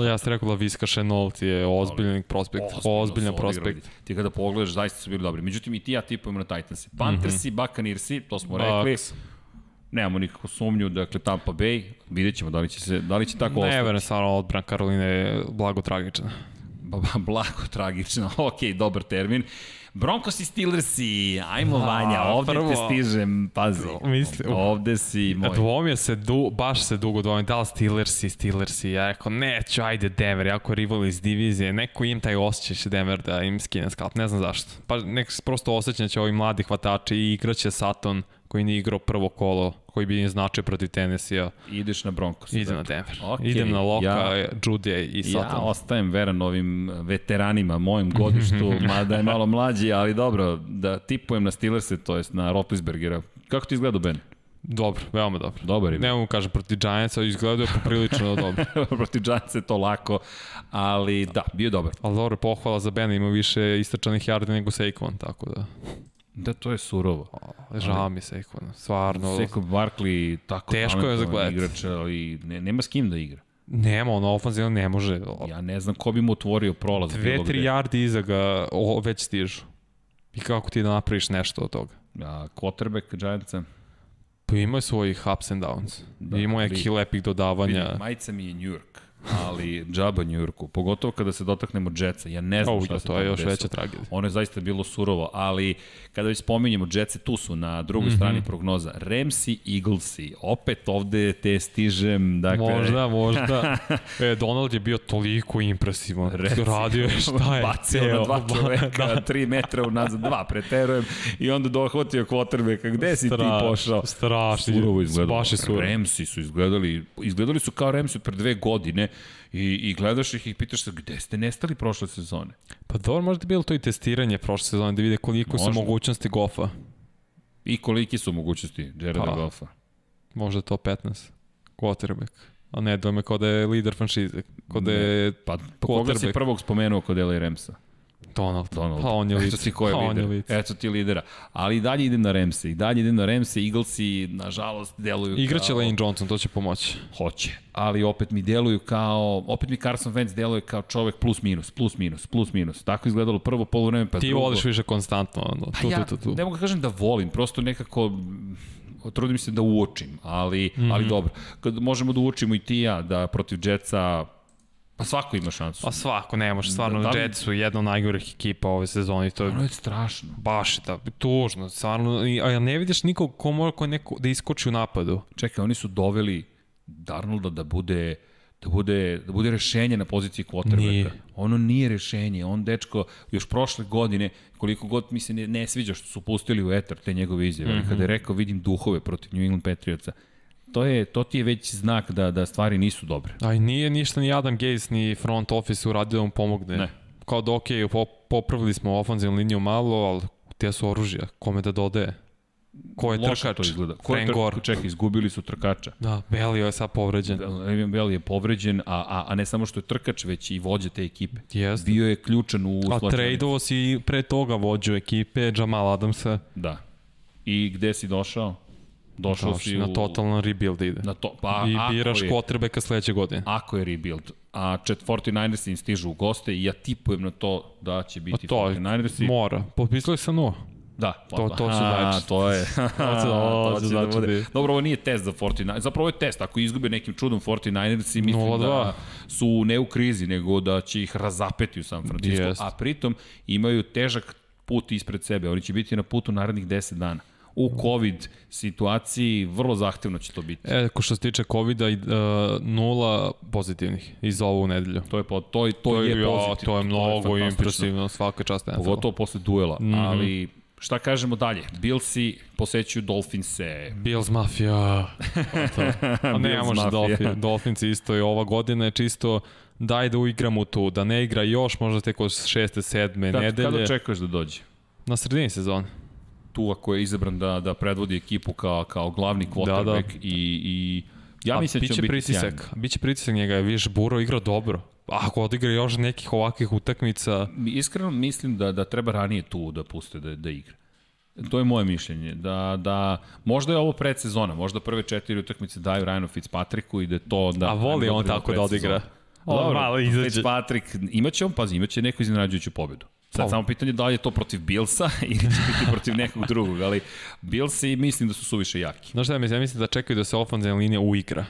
Ja sam rekao da Viska Chenault je ozbiljan prospekt, ozbiljan prospekt. Ti kada pogledaš, zaista su bili dobri. Međutim, i ti ja tipujemo na Titansi. Panthersi, mm -hmm. Buccaneersi, to smo Bucks. rekli. Nemamo nikakvu sumnju, dakle Tampa Bay, vidjet ćemo da li će, se, da li će tako ne, ostati. Ne, verujem, stvarno odbran Karoline je blago tragična. blago tragična, ok, dobar termin. Broncos i Steelersi, ajmo Vanja, ovde prvo, te stižem, pazi. Mislim, ovde si moj. Dvomio se, du, baš se dugo dvomio, da li Steelersi, Steelersi, ja rekao, neću, ajde Denver, jako rival iz divizije, neko im taj osjećaj će Denver da im skine skalp, ne znam zašto. Pa nek prosto osjećam da će ovi mladi hvatači i igraće Saturn, koji nije igrao prvo kolo, koji bi im značio protiv Tennessee-a. Ideš na Broncos. Idem na Denver. Okay, Idem na Loka, ja, Judy i Sutton. Ja ostajem veran ovim veteranima, mojem godištu, mada je malo mlađi, ali dobro, da tipujem na Steelers-e, to jest na Rotlisbergera. Kako ti izgleda, Ben? Dobro, veoma dobro. Dobar je. Ne mogu kažem protiv Giantsa, izgledao je poprilično dobro. protiv Giantsa je to lako, ali da, bio dobar. Ali dobro, pohvala za Bena, ima više istračanih yardi nego Saquon, tako da... Da, to je surovo. O, žao mi se, stvarno. Seko Barkley, tako teško je za gledati. igrač, ali ne, nema s kim da igra. Nema, ono ofenzivno ne može. Ja ne znam ko bi mu otvorio prolaz. Dve, tri yardi iza ga o, već stižu. I kako ti da napraviš nešto od toga? A, quarterback Giantsa? Pa ima svojih ups and downs. Da, ima neki lepih dodavanja. Vidim, majica mi je New York ali džaba New Yorku, pogotovo kada se dotaknemo Jetsa, ja ne znam oh, šta da, se to je još veća tragedija. Ono je zaista bilo surovo, ali kada već spominjemo Jetsa, tu su na drugoj mm -hmm. strani prognoza. Ramsi, Eaglesi, opet ovde te stižem, dakle... Možda, možda. e, Donald je bio toliko impresivan. Reci, Radio je šta je. Bacio na dva čoveka, da. tri metra unazad, dva, preterujem, i onda dohvatio kvotrbeka. Gde si Straš, ti pošao? Strašno. Surovo izgledalo. Baš je surovo. Ramsi su izgledali, izgledali su kao Ramsi pre dve godine i, i gledaš ih i pitaš se gde ste nestali prošle sezone. Pa dobro, možda je bilo to i testiranje prošle sezone da vide koliko možda. su mogućnosti Goffa. I koliki su mogućnosti Jareda pa, Goffa. Možda to 15. Quarterback. A ne, dome kao da je lider franšize. Kao da je Pa, pa koga si prvog spomenuo kod Eli Ramsa? Donald. Donald. Pa on je lider. Eto ti ko je pa lider. Je Eto ti lidera. Ali i dalje idem na Remse. I dalje idem na Remse. Eaglesi, nažalost, deluju Igraće kao... Lane Johnson, to će pomoći. Hoće. Ali opet mi deluju kao... Opet mi Carson Wentz deluje kao čovek plus minus, plus minus, plus minus. Tako izgledalo prvo polovreme, pa Ti drugo. Ti voliš više konstantno. Ono, pa tu, ja, tu, tu, tu. ne mogu da kažem da volim, prosto nekako trudim se da uočim, ali, mm -hmm. ali dobro. Kad možemo da uočimo i ti ja, da protiv Jetsa Pa svako ima šansu. Pa svako, ne može, stvarno, da, da li... Jets su jedna od najgorih ekipa ove sezone. To je, ono je strašno. Baš je da, tužno, stvarno, a ne vidiš nikog ko mora ko neko da iskoči u napadu. Čekaj, oni su doveli Darnolda da bude da bude, da bude rešenje na poziciji quarterbacka. Ono nije rešenje. On, dečko, još prošle godine, koliko god mi se ne, ne sviđa što su pustili u etar te njegove izjave, mm -hmm. kada je rekao vidim duhove protiv New England Patriotsa, to, je, to ti je već znak da, da stvari nisu dobre. A i nije ništa ni Adam Gaze ni front office uradio da mu pomogne. Ne. Kao da ok, popravili smo ofenzivnu liniju malo, ali te su oružja, kome da dodaje? Ko je Loše trkač? to izgleda. Ko je trkač? Čekaj, izgubili su trkača. Da, Belio je sad povređen. Beli je povređen, a, a, a ne samo što je trkač, već i vođa te ekipe. Jeste. Bio je ključan u A tradeovo si pre toga vođu ekipe, Jamal Adamsa. Da. I gde si došao? Došao Došli si na u... totalan rebuild ide. Na to, pa I biraš quarterbacka sledeće godine. Ako je rebuild, a čet 49ersi im stižu u goste i ja tipujem na to da će Pa biti to 49ersi. mora. Potpisali sa nula. Da, To- to će Aha, znači. To je. to će znači bude. da- Dobro, ovo nije test za 49 Zapravo ovo je test. Ako izgube nekim čudom 49ersi, mislim 0:2. da su ne u krizi, nego da će ih razapeti u San Francisco. Jest. A pritom imaju težak put ispred sebe. Oni će biti na putu narednih 10 dana. U COVID situaciji vrlo zahtevno će to biti. E, ko što se tiče COVID-a, uh, nula pozitivnih iz ovu nedelju. To je, to, je, to, je ja, pozitivno. To je mnogo fantastično. impresivno, svaka čast NFL. Pogotovo posle duela. Mm. -hmm. Ali šta kažemo dalje? Billsi posećuju Dolphinse. Bills Mafia. Pa to. A ne, Bills može. Dolphin, Dolphins isto je ova godina je čisto daj da uigramo tu, da ne igra još, možda tek od šeste, sedme Kad, nedelje. kada očekuješ da dođe? Na sredini sezone. Tu ako je izabran da, da predvodi ekipu kao, kao glavni quarterback da, da. i, i ja A mislim da će biti pritisak, sjajan. biće pritisak njega, je, vidiš, Buro igra dobro. A Ako odigra još nekih ovakvih utakmica, Iskreno mislim da, da treba ranije tu da puste da, da igra. To je moje mišljenje, da, da možda je ovo predsezona, možda prve četiri utakmice daju Ryanu Fitzpatricku i da je to da... a voli on da tako da odigra. On Dobro, malo izađe. Fitzpatrick, imaće on, pazi, imaće neku iznenađujuću pobedu. Sad samo pitanje da li je to protiv Billsa ili će biti protiv nekog drugog, ali Billsi mislim da su suviše jaki. Znaš šta ja mislim? Ja mislim da čekaju da se ofenzivna linija uigra.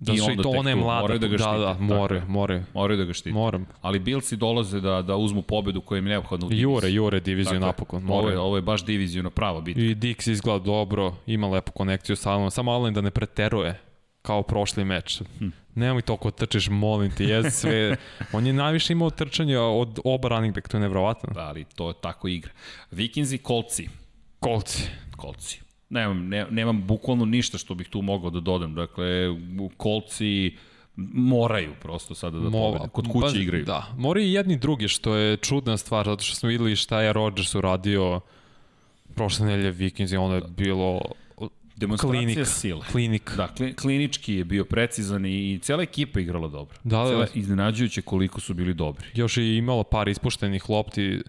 Da I su i to tu mlade. moraju da ga da, štite, da, tako more, more. Moraju da ga štite. Moram. Ali Billsi dolaze da, da uzmu pobedu koja im je neophodna u diviziji. Jure, jure diviziju Tako je. napokon. Ovo je, More. ovo je baš divizijuna prava bitka. I Dix izgleda dobro, ima lepu konekciju sa Alanom, samo Alan da ne preteruje kao prošli meč. Hm. Nemoj toliko trčiš, molim ti, jez sve. On je najviše imao trčanja od oba running back, to je nevrovatno. Da, ali to je tako igra. Vikinzi, kolci. Kolci. Kolci. Nemam, ne, nemam bukvalno ništa što bih tu mogao da dodam. Dakle, kolci moraju prosto sada da Mo- pobede. Kod kuće pa, igraju. Da, moraju i jedni drugi, što je čudna stvar, zato što smo videli šta je Rodgers uradio prošle nedelje Vikings ono je bilo Demonstracija klinik. sile. klinik. Da, kli- klinički je bio precizan i cela ekipa igrala dobro. Da, da, Cela, da. iznenađujuće koliko su bili dobri. Još je imalo par ispuštenih lopti,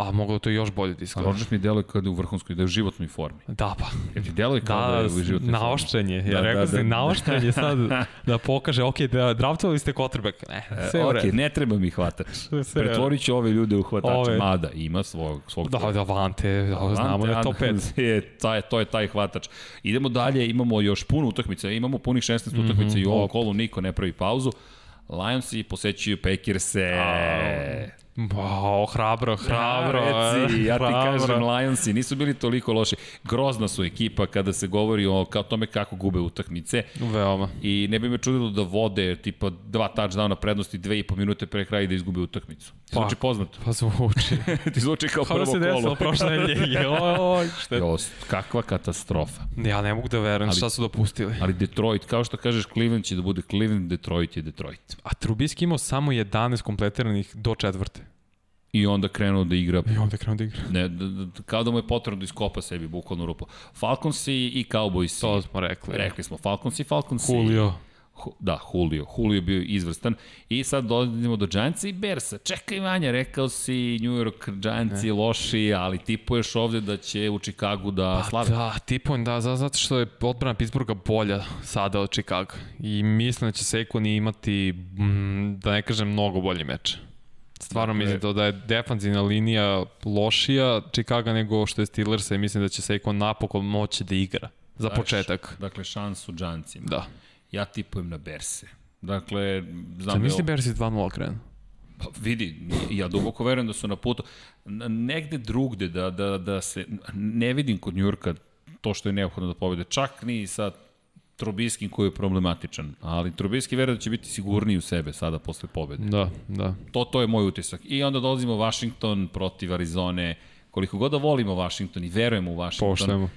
a moglo je to još bolje da izgleda. Rodgers mi deluje kao da je u vrhunskoj, da je u životnoj formi. Da, pa. Jer ti deluje kao da, Da, je u životnoj formi. naoštrenje. Ja Da, da, rekao da, da, da. naoštrenje sad da pokaže, ok, da draftovali ste quarterback. Ne, sve E, u ok, redu. ne treba mi hvatač. Sve- sve. Pretvorit ću ove ljude u hvatača. Ove. Mada, ima svog, svog Da, da, Vante, da, znamo da je top 5. Adams Je, taj, to je taj hvatač. Idemo dalje, imamo još puno utakmica, imamo punih 16 mm -hmm, utakmica i u ovom kolu niko ne pravi pauzu. Lionsi posećuju Packerse. Wow, hrabro, hrabro. Ja, reci, ja ti hrabro. kažem, Lionsi nisu bili toliko loši. Grozna su ekipa kada se govori o kao tome kako gube utakmice. Veoma. I ne bi me čudilo da vode tipa dva touchdowna prednosti dve i po minute pre kraja i da izgube utakmicu. Ti Pa. zvuči poznato. Pa zvuči. Ti zvuči kao Kao da prvo se desilo kolo. prošle nedelje. Joj, šta je? Jo, kakva katastrofa. Ja ne mogu da verujem Ali- šta su dopustili. Ali Detroit, kao što kažeš, Cleveland će da bude Cleveland, Detroit je Detroit. A Trubiski imao samo 11 kompletiranih do četvrte. I onda krenuo da igra I onda krenuo da igra. Ne, d, d, kao da mu je potrebno da iskopa sebi bukvalno rupu. Falconsi i Cowboysi. To smo rekli. Rekli smo Falconsi, Falconsi. Julio. Hu- Da, Julio. Julio je bio izvrstan. I sad dolazimo do Giantsa i Bersa. Čekaj Vanja, rekao si New York Giantsi ne. loši, ali tipuješ ovde da će u Chicagu da Pa slave. da, tipujem da, za- zato što je odbrana Pittsburgha bolja sada od Chicago. I mislim da će Saquon imati, mm, da ne kažem, mnogo bolji meč. Stvarno Dakle- mislim da je defanzivna linija lošija Chicago nego što je Steelers i mislim da će Saquon napokon moći da igra. Za Daš, početak. Dakle, šansu Giantsima. Da. Ja tipujem na Berse. Dakle, znam da misli Bersi 2-0 krenu. Pa vidi, ja duboko verujem da su na putu. Negde drugde da, da, da se, ne vidim kod Njurka to što je neophodno da pobede. Čak ni sa Trubiskim koji je problematičan, ali Trubisky veruje da će biti sigurniji u sebe sada posle pobede. Da, da. To, to je moj utisak. I onda dolazimo Washington protiv Arizone. Koliko god da volimo Washington i verujemo u Washington. Poštujemo.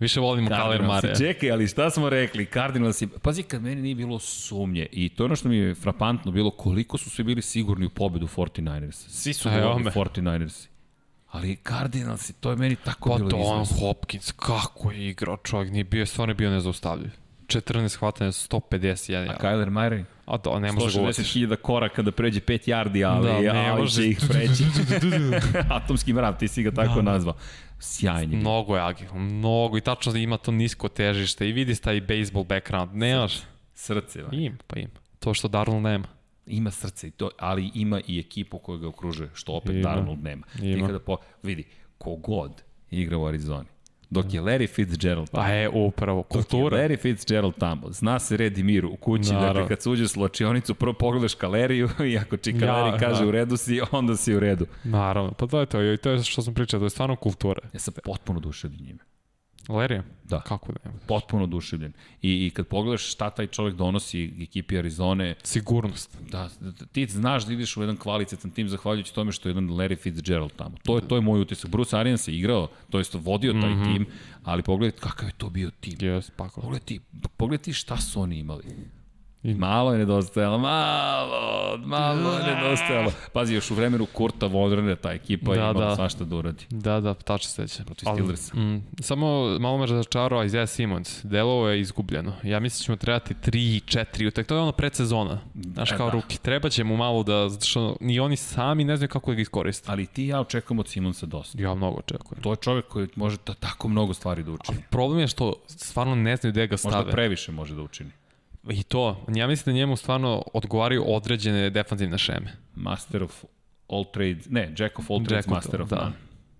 Više volimo Kaler. Mare. Čekaj, ali šta smo rekli? Cardinalsi, pazi kad meni nije bilo sumnje i to je ono što mi je frapantno bilo koliko su svi bili sigurni u pobedu 49ers. Svi su govorili me. 49ers. Ali Cardinalsi, to je meni tako Pa bilo Don izvrsno. Hopkins, kako je igrao čovjek, nije bio, stvarno je bio nezaustavljiv. 14 hvatanja, 151 A. Kyler Murray? A to ne može ga uvatiš. 160.000 koraka da pređe 5 yardi, ali, Da, ne ali može. ih preći. Atomski mrav, ti si ga tako Da, da. nazvao. Sjajni. Mnogo je agil, mnogo i tačno ima to nisko težište i vidi taj baseball background. Nemaš? Srce, va. Ima, pa ima. To što Darnold nema. Ima srce, i to, ali ima i ekipu koja ga okružuje, što opet Ima. Darnold nema. Ti Ima. kada po, vidi, kogod igra u Arizoni, dok je Larry Fitzgerald tamo, Pa je, upravo, dok je kultura. Larry Fitzgerald tamo, zna se red i mir u kući, Naravno. dakle kad se uđeš u slačionicu, prvo pogledaš kaleriju i ako čikaleri Ja, kaže da. u redu si, onda si u redu. Naravno, pa to je to, i to je što sam pričao, to je stvarno kultura. Ja sam potpuno oduševljen njime. Larry? Da. Kako da ne? Potpuno oduševljen. I, I kad pogledaš šta taj čovjek donosi ekipi Arizone, Sigurnost. Da, ti znaš da ideš u jedan kvalitetan tim zahvaljujući tome što je jedan Larry Fitzgerald tamo. To je, to je moj utisak. Bruce Arians je igrao, to jest vodio taj mm. -hmm. tim, ali pogledaj kakav je to bio tim. Kako. Pogledaj ti, pogledaj ti šta su oni imali. I- Malo je nedostajalo, malo, malo je nedostajalo. Pazi, još u vremenu Kurta Vodrene ta ekipa da, Da, je imala da. svašta da uradi. Da, da, tačno seća. Protiv Steelersa. Mm, samo malo me razočarao Isaiah Simmons. Delovo je izgubljeno. Ja mislim da ćemo trebati 3, 4 utek. To je ono predsezona. Znaš, E, kao da. ruki. Treba će mu malo da, zato što ni oni sami ne znaju kako da ga iskoriste. Ali ti i ja očekujemo od Simonsa dosta. Ja mnogo očekujem. To je čovek koji može ta, tako mnogo stvari da učini. Problem je što stvarno ne znaju gde ga Možda stave. previše može da učini. I to, ja mislim da njemu stvarno odgovaraju određene defanzivne šeme. Master of all trades, ne, Jack of all trades, Jack of- master of da. none.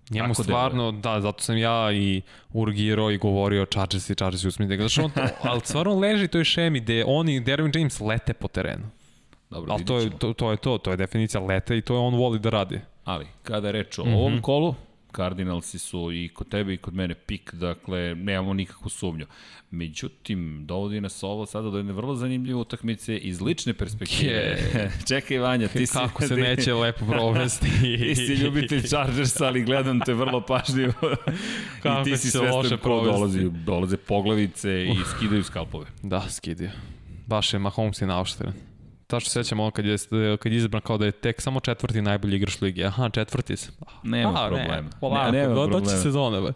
Njemu Tako stvarno, da, zato sam ja i urgirao i govorio Chargers i Chargers i da što on to, ali stvarno leži toj šemi gde oni, Derwin James lete po terenu. Dobro, Ali to je, to, to je to, to je definicija leta i to je on voli da radi. Ali, kada je reč o Mhm. ovom kolu, Cardinalsi su i kod tebe i kod mene pik, dakle, nemamo nikakvu sumnju. Međutim, dovodi nas ovo sada do jedne vrlo zanimljive utakmice iz lične perspektive. Čekaj, Vanja, ti si... Kako se neće lepo provesti. Ti si ljubitelj Chargersa, ali gledam te vrlo pažljivo. Kako I ti si svestan ko dolazi. Dolaze poglavice i skidaju skalpove. Da, skidio. Baš je Mahomes je naoštren. Tačno sećam ono kad je, kad je izabran kao da je tek samo četvrti najbolji igrač lige. Aha, četvrti se. Nema A, problema. Ne, polako, Ne, nema do, doći problema. sezone. Be.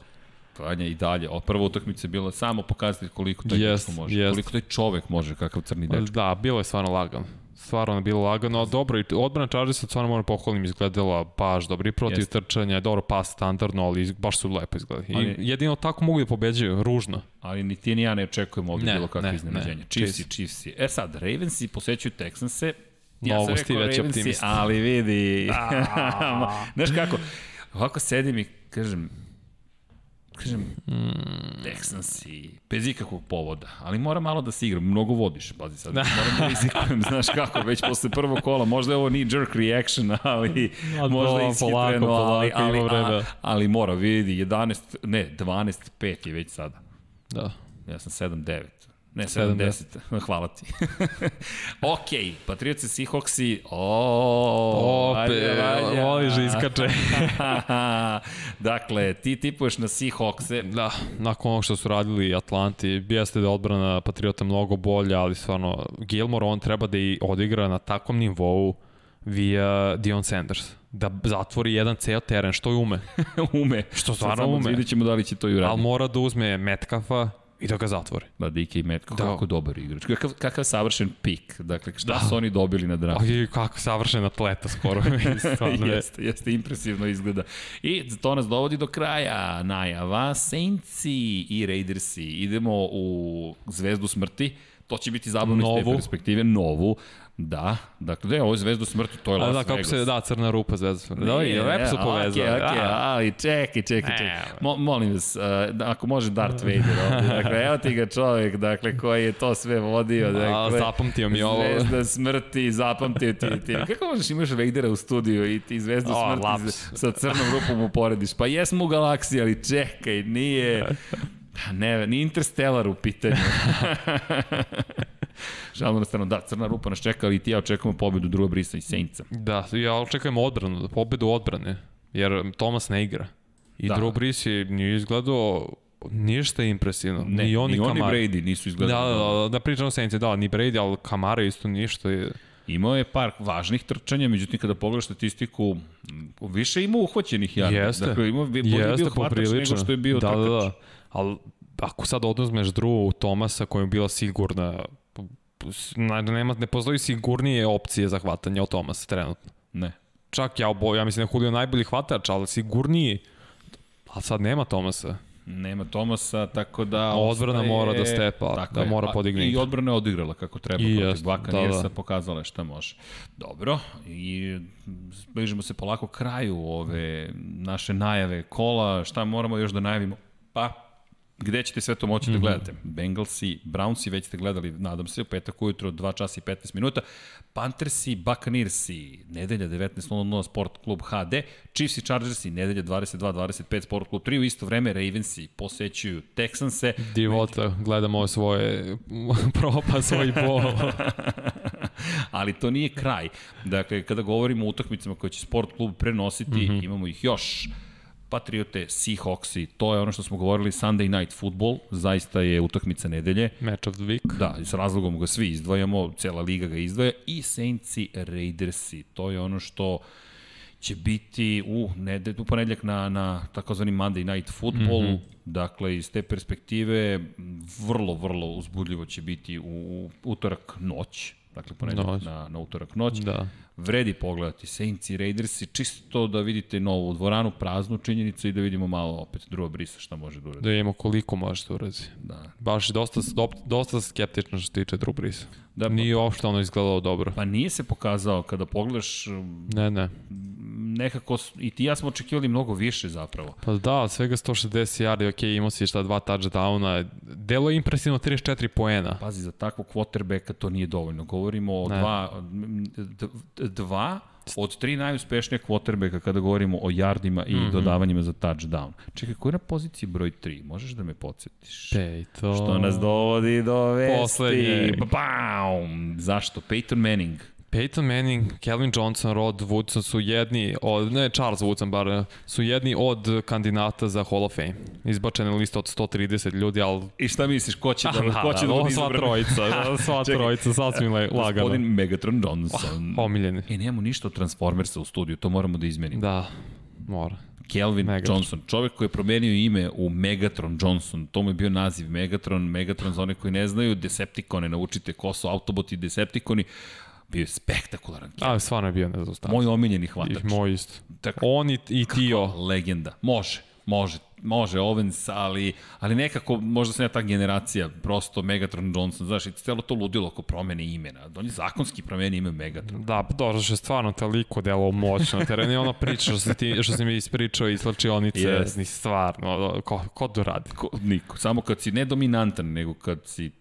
Vanja i dalje. O, prva utakmica je bila samo pokazati koliko taj dečko može. jest. Koliko taj čovek može, kakav crni dečko. Da, bilo je stvarno lagano. Stvarno bilo lagano, ali dobro, i odbrana Chargersa stvarno moram pohvalim, izgledala baš dobro i protiv Jeste. trčanja, dobro pas standardno, ali baš su lepo izgledali. I Ali- jedino tako mogu da pobeđuju, ružno. Ali ni ti ni ja ne očekujemo ovde Ne, bilo kakve ne, iznenađenja. ne. Chiefs i Chiefs. I. E sad, Ravensi posećuju Texanse. Ja sam Mnogo si rekao Ravensi, ali vidi. Znaš kako, ovako sedim i kažem, kažem, Hmm. Texansi, bez ikakvog povoda, ali mora malo da se igram, mnogo vodiš, pazi sad, moram da rizikujem, znaš kako, već posle prvog kola, možda je ovo knee jerk reaction, ali A možda to, ishitreno, polako, ali, polako, ali, ali, ali mora, vidi, 11, ne, 12-5 je već sada. Da. Ja sam 7-9. Ne, 7-10. 70. Hvala ti. ok, Patriotsi, Seahawksi. O, Opet, da iskače. dakle, ti tipuješ na Seahawkse. Da, nakon onog što su radili Atlanti, jeste da je odbrana Patriota mnogo bolja, ali stvarno, Gilmore on treba da i odigra na takvom nivou via Dion Sanders. Da zatvori jedan ceo teren, što je ume. ume. Što stvarno ume. Vidjet ćemo da li će to i uraditi. Ali mora da uzme Metcalfa i da ga zatvori. Da, DK Metcalf, Da. kako dobar igrač. Kakav, kakav savršen pik. Dakle, šta da. su oni dobili na draftu? Oj, kako savršen atleta skoro. Stvarno jeste, jeste, impresivno izgleda. I to nas dovodi do kraja najava Saintsi i Raidersi. Idemo u Zvezdu smrti. To će biti zabavno iz te perspektive. Novu. Da, dakle, da, ovo je Zvezdu smrti, to je A Las da, kako Vegas. se, da, crna rupa zvezda. Da, i lepo su ne, povezali. Okej, okej, da. ali čekaj, čekaj, Ne. čekaj. Mo, molim vas, uh, ako može Darth Vader ovdje, dakle, evo ti ga čovjek, dakle, koji je to sve vodio, dakle, zapamtio mi ovo. Zvezda smrti, zapamtio ti, ti. Kako možeš imaš Vadera u studiju i ti Zvezdu O, smrti laps. sa crnom rupom uporediš? Pa jesmo u galaksiji, ali čekaj, nije... Pa Ne, ni Interstellar u pitanju. Žalno na stranu, da, crna rupa nas čeka, ali ti ja očekujemo pobedu druga brisa i Saintsa. Da, ja očekujem odbranu, pobedu odbrane, jer Tomas ne igra. I Da. da. Drew Brees je nije izgledao ništa impresivno. Ne, ni on, ni, ni on ni Kamara. Brady nisu Da, izgledali. da, da, da pričam o Saints, da, ni Brady, ali Kamara isto ništa. I- Imao je par važnih trčanja, međutim kada pogledaš statistiku, više ima uhvaćenih jardi. Jeste. Dakle, ima, bolje je bio Jeste, hvatač nego što je bio da, trkač. Da, da, ali ako sad oduzmeš Drew Tomasa koja je bila sigurna nema, ne postoji sigurnije opcije za hvatanje od Tomasa trenutno. Ne. Čak ja, obo, ja mislim da je Julio najbolji hvatač, ali sigurniji. A sad nema Tomasa. Nema Tomasa, tako da... Odbrana ostaje... mora da stepa, tako da je. mora podigne. I odbrana je odigrala kako treba I protiv Baka da, da. pokazala šta može. Dobro, i bližimo se polako kraju ove naše najave kola, šta moramo još da najavimo? Pa, gde ćete sve to moći mm -hmm. da mhm. gledate. Bengalsi, Brownsi, već ste gledali, nadam se, u petak ujutro, 2 časa i 15 minuta. Panthersi, Buccaneersi, nedelja 19.00 Sport klub HD, Chiefs i Chargersi, nedelja 22.25 Sport klub 3, u isto vreme Ravensi posećuju Texanse. Divota, gledamo svoje propa, svoj bol. Ali to nije kraj. Dakle, kada govorimo o utakmicama koje će Sport klub prenositi, mm -hmm. imamo ih još Patriote, Seahawksi, to je ono što smo govorili Sunday Night Football, zaista je utakmica nedelje. Match of the week. Da, s razlogom ga svi izdvajamo, cela liga ga izdvaja i Saintsi Raidersi, to je ono što će biti u, nedelj, u ponedljak na, na takozvani Monday Night Football, mm -hmm. dakle iz te perspektive vrlo, vrlo uzbudljivo će biti u, u utorak noć, dakle ponedljak na, na utorak noć. Da vredi pogledati Saints i Raiders i čisto da vidite novu dvoranu, praznu činjenicu i da vidimo malo opet druga brisa šta može da uradi. Da imamo koliko može da uradi. Da. Baš dosta, dosta skeptično što tiče druga brisa. Da, pa, nije uopšte ono izgledalo dobro. Pa nije se pokazao kada pogledaš... Ne, ne nekako, i ti ja smo očekivali mnogo više zapravo. Pa da, svega 160 yardi, ok, imao si šta dva touchdowna, delo je impresivno 34 poena. Pazi, za takvog quarterbacka to nije dovoljno. Govorimo o ne. dva, dva od tri najuspešnije quarterbacka kada govorimo o yardima i mm -hmm. dodavanjima za touchdown. Čekaj, ko je na poziciji broj 3? Možeš da me podsjetiš? Peyton. Što nas dovodi do vesti. Poslednje. Bam! Zašto? Peyton Manning. Peyton Manning, Kelvin Johnson, Rod Woodson su jedni od, ne Charles Woodson bar, su jedni od kandidata za Hall of Fame. Izbačena lista od 130 ljudi, ali... I šta misliš, ko će da, da, ko će da, da, da sva trojica, sva trojica, sasvim lagano. Gospodin Megatron Johnson. Oh, omiljeni. E, nemamo ništa od Transformersa u studiju, to moramo da izmenimo. Da, mora. Kelvin Megatron. Johnson, čovek koji je promenio ime u Megatron Johnson, to mu je bio naziv Megatron, Megatron za one koji ne znaju, Decepticone, naučite ko su Autobot i Decepticoni, Bio je spektakularan. A, stvarno je bio nezaustavljiv. Moj omiljeni hvatač. I moj isto. Tako, On i, i Tio. Legenda. Može, može, može Owens, ali, ali nekako, možda sam ja ta generacija, prosto Megatron Johnson, znaš, i celo to ludilo oko promene imena. On je zakonski promeni ime Megatron. Da, dobro, što je stvarno toliko delo moćno. Tereni ono priča što si, ti, što si mi ispričao iz slačionice, yes. stvarno, ko, ko to radi? Ko, niko, samo kad si ne dominantan, nego kad si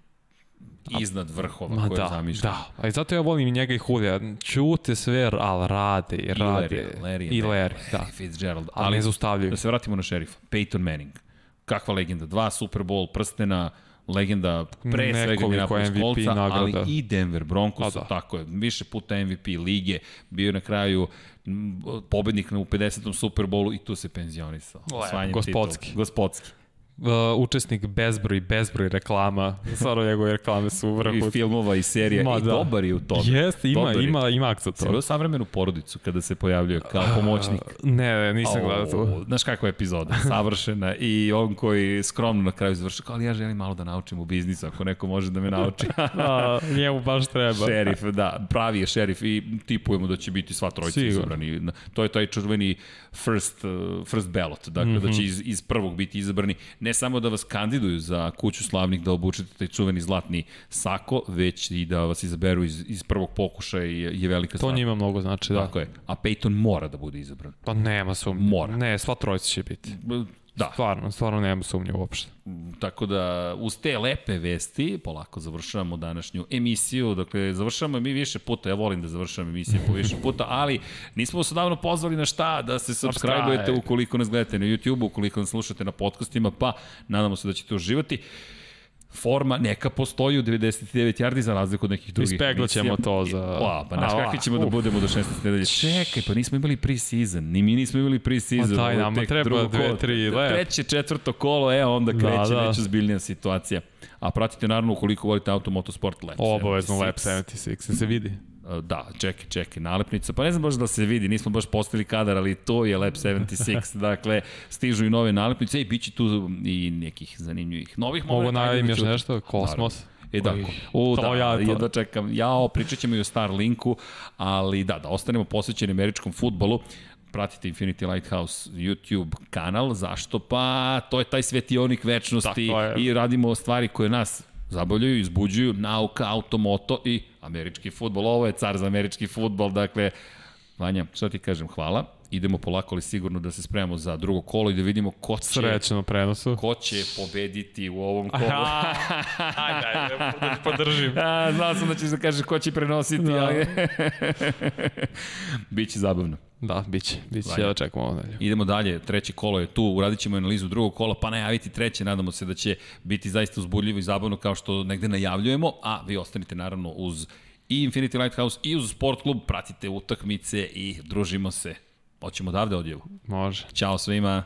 iznad vrhova Ma koje da, zamišljam. Da, a zato ja volim i njega i Hulija. Čute sve, ali rade, i rade. I Larry, I Larry, da. Fitzgerald. Ali, ali ne zaustavljaju. Da se vratimo na šerifa. Peyton Manning. Kakva legenda. Dva Super Bowl prstena, legenda pre svega Minneapolis Coltsa, ali i Denver Broncos, da. tako je, više puta MVP lige, bio na kraju pobednik u 50. Super Bowlu i tu se penzionisao. Gospodski. Gospodski uh, učesnik bezbroj, bezbroj reklama. Stvarno njegove reklame su vrhu. I filmova i serija. Ma, I da. dobar je u tome. Jeste, ima, dobar ima, ima akcent to. Sve savremenu porodicu kada se pojavljuje kao pomoćnik. Uh, ne, ne, nisam gledao to. Znaš kakva je epizoda? Savršena. I on koji skromno na kraju završi, kao ali ja želim malo da naučim u biznisu, ako neko može da me nauči. A, njemu baš treba. Šerif, da, pravi je šerif i tipujemo da će biti sva trojica izabrani. To je taj čuveni first, uh, first ballot, dakle mm -hmm. da će mhm. iz, iz prvog biti izabrani. Ne samo da vas kandiduju za kuću slavnih da obučete taj čuveni zlatni sako, već i da vas izaberu iz, iz prvog pokušaja je, je velika stvar. To njima mnogo znači, da. Tako je. A Peyton mora da bude izabran. Pa nema sumnje. Mora. Ne, sva trojica će biti. Da. Stvarno, stvarno nema sumnje uopšte. Tako da, uz te lepe vesti, polako završavamo današnju emisiju. Dakle, završavamo mi više puta, ja volim da završavam emisije po više puta, ali nismo se davno pozvali na šta, da se subscribe-ujete ukoliko nas gledate na YouTube, ukoliko nas slušate na podcastima, pa nadamo se da ćete uživati forma neka postoji u 99 yardi za razliku od nekih drugih. Ispeglat ćemo to za... O, pa znaš kakvi ćemo da uf. da budemo do 16. nedelje? Čekaj, pa nismo imali pre-season, ni mi nismo imali pre-season. Pa daj, nama treba dve, tri, lep. Treće, četvrto kolo, evo onda da, kreće da, da. već ozbiljnija situacija. A pratite naravno ukoliko volite auto motosport Lab Obavezno Lab 76, se vidi. Da, čekaj, čekaj, nalepnica. Pa ne znam baš da se vidi, nismo baš postavili kadar, ali to je Lab 76. dakle, stižu i nove nalepnice i bit će tu i nekih zanimljivih novih momenta. Mogu najavim još nešto, Kosmos. Naravno. E da, u, to da, ja to. jedva čekam. Jao, pričat ćemo i o Starlinku, ali da, da ostanemo posvećeni američkom futbolu pratite Infinity Lighthouse YouTube kanal, zašto? Pa to je taj svetionik večnosti i radimo stvari koje nas zabavljaju, izbuđuju, nauka, automoto i američki futbol. Ovo je car za američki futbol, dakle, Vanja, šta ti kažem, hvala. Idemo polako ali sigurno da se spremamo za drugo kolo i da vidimo ko će, Srećno prenosu. ko će pobediti u ovom kolu. ajde, ajde, podržim. A, znao sam da ćeš da kažeš ko će prenositi, da. ali... Biće zabavno. Da, biće, biće, ja čekamo ovo dalje. Idemo dalje, treće kolo je tu, uradit ćemo analizu drugog kola, pa najaviti treće, nadamo se da će biti zaista uzbudljivo i zabavno kao što negde najavljujemo, a vi ostanite naravno uz i Infinity Lighthouse i uz Sport Klub, pratite utakmice i družimo se. Hoćemo odavde odjevu. Može. Ćao svima.